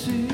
oleksin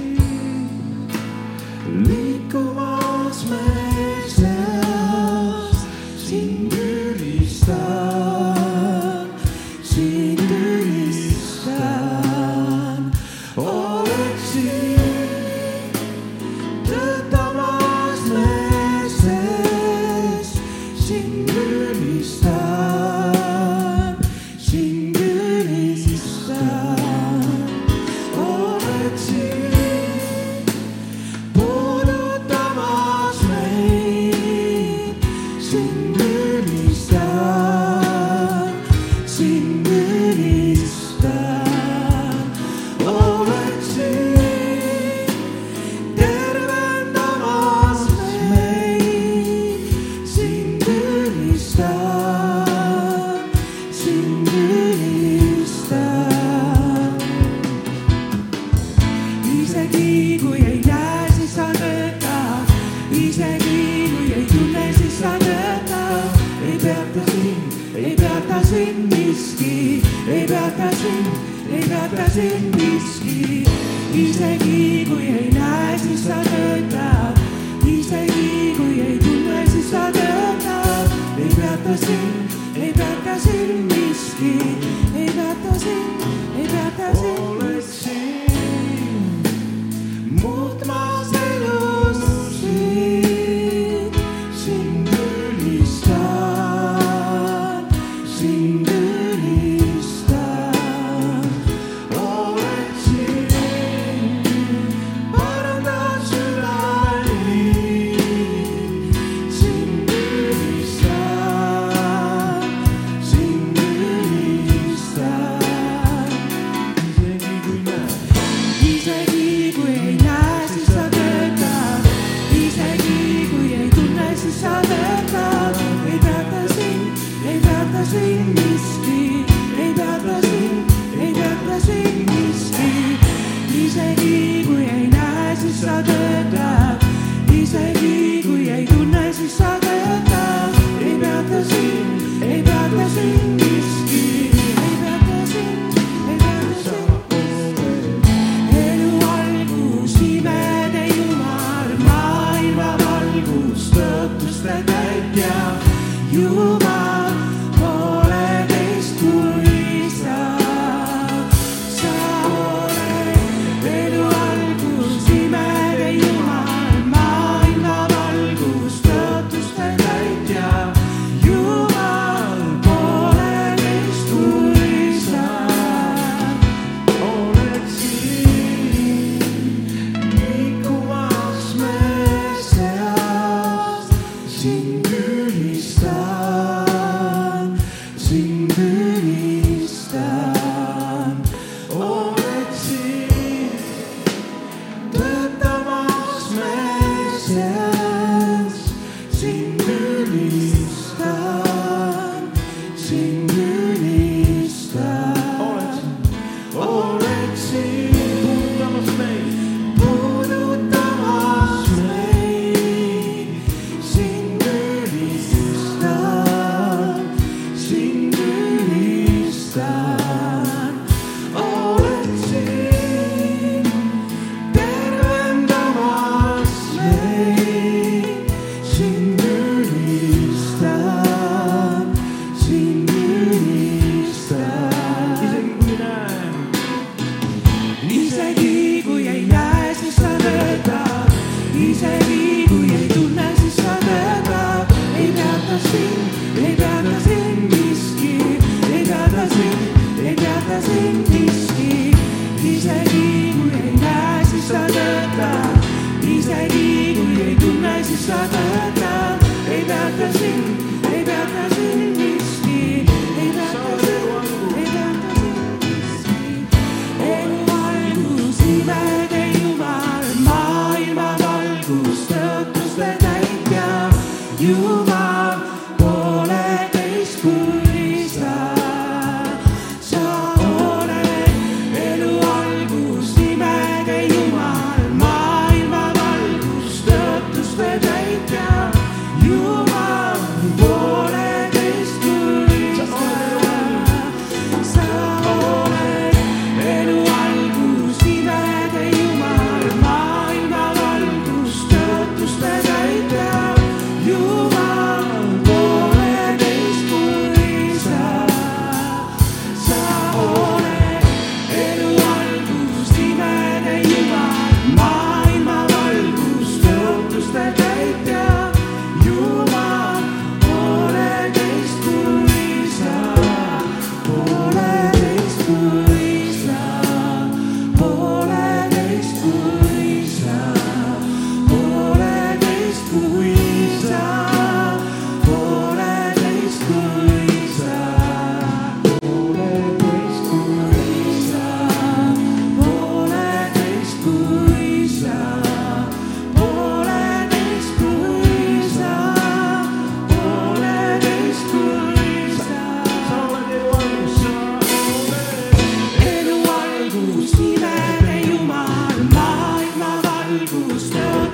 sind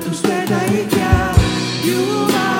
Tus medallas, you are.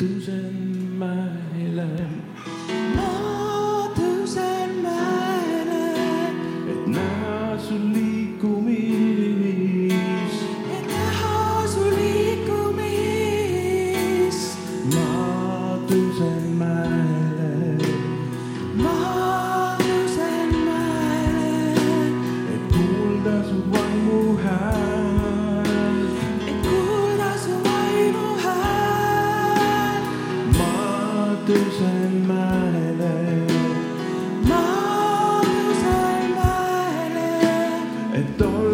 Tõusen my, ma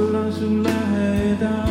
sulle, su lähedal.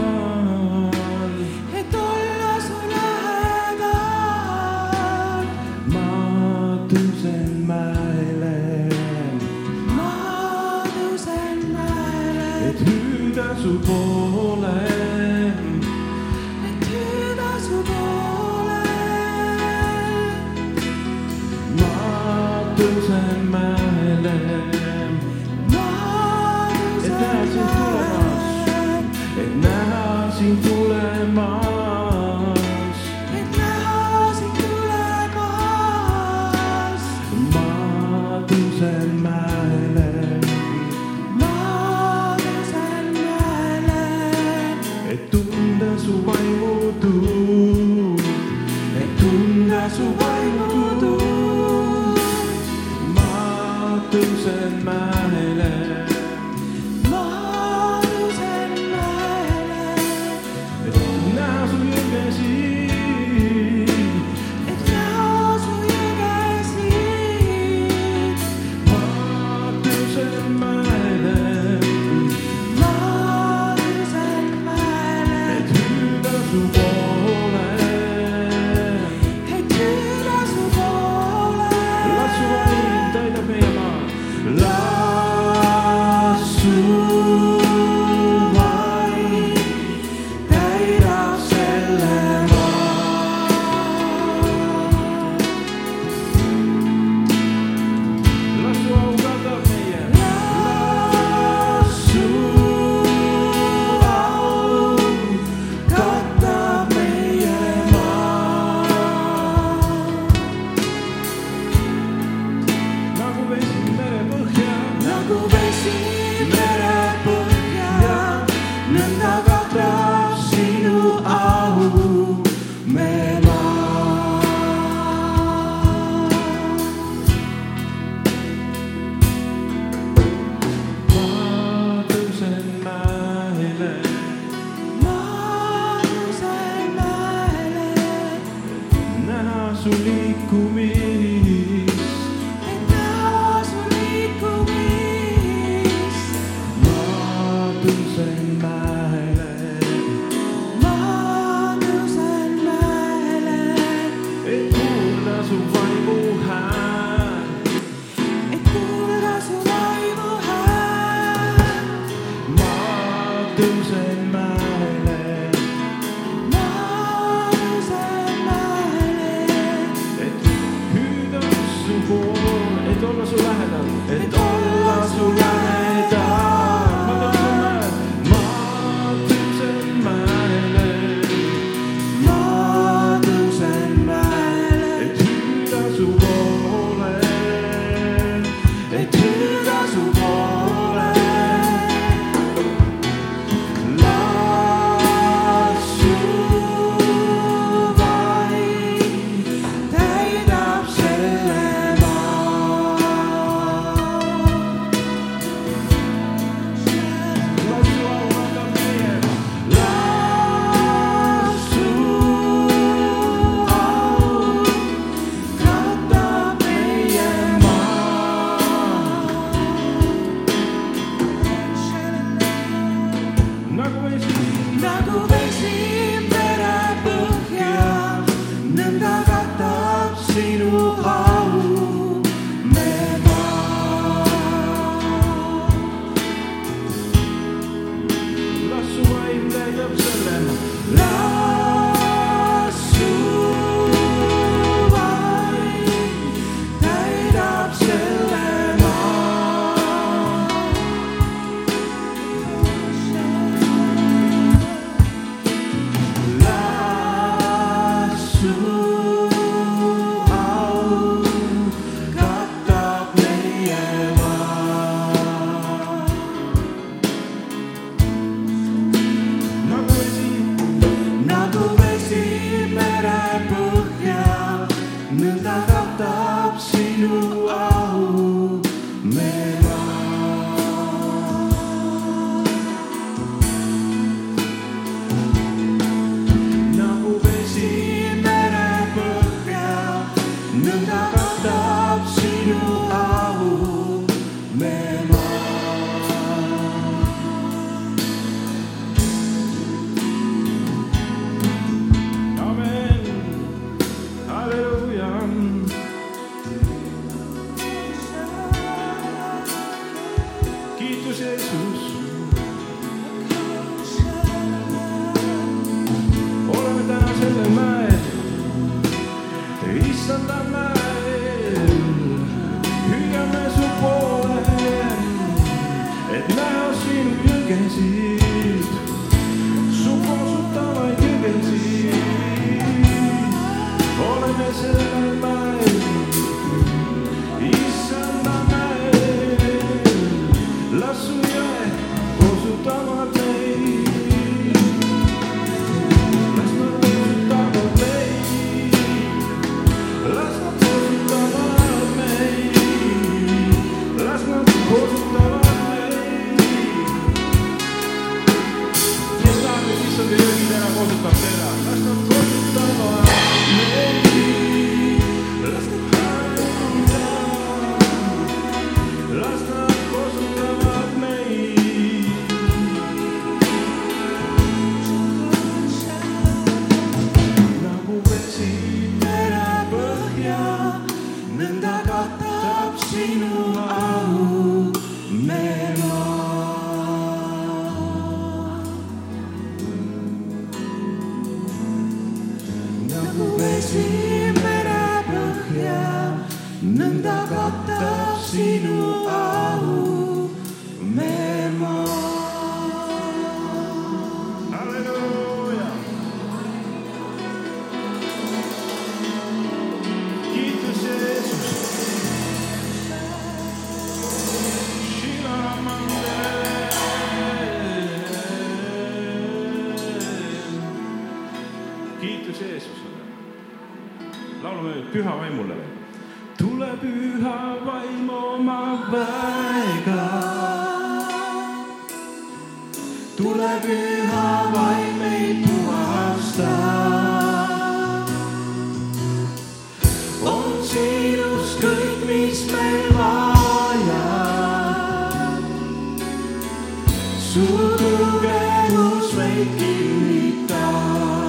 mäele, su tugevus meid kinnitab.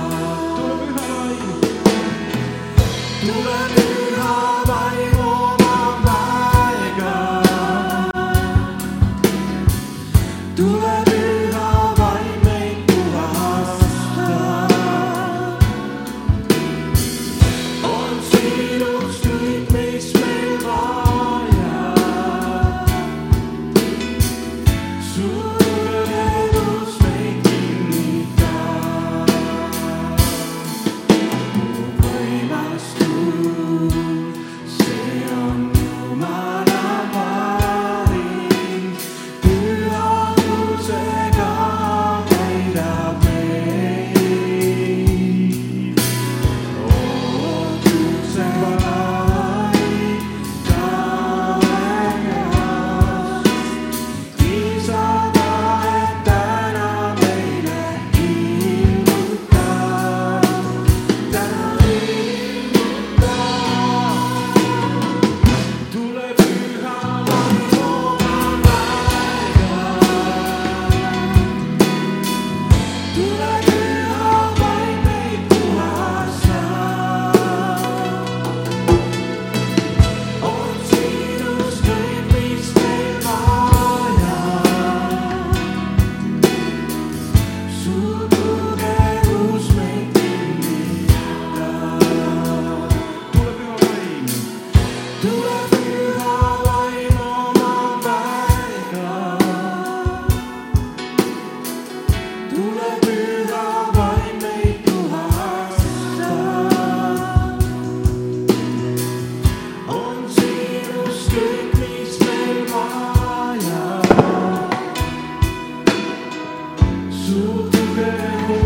Amen.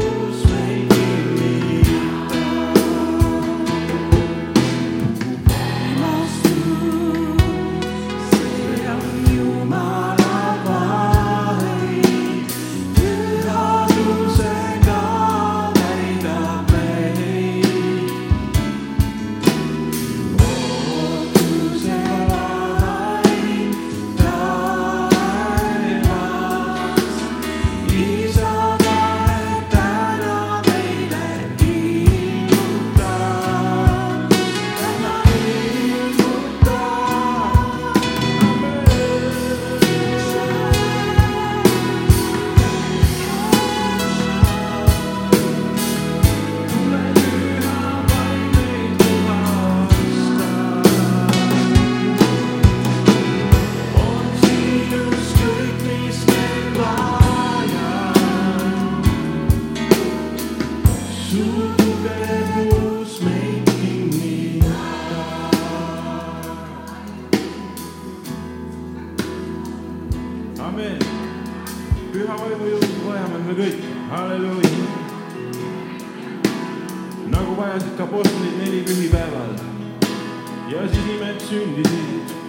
Ja siis imed sündisid.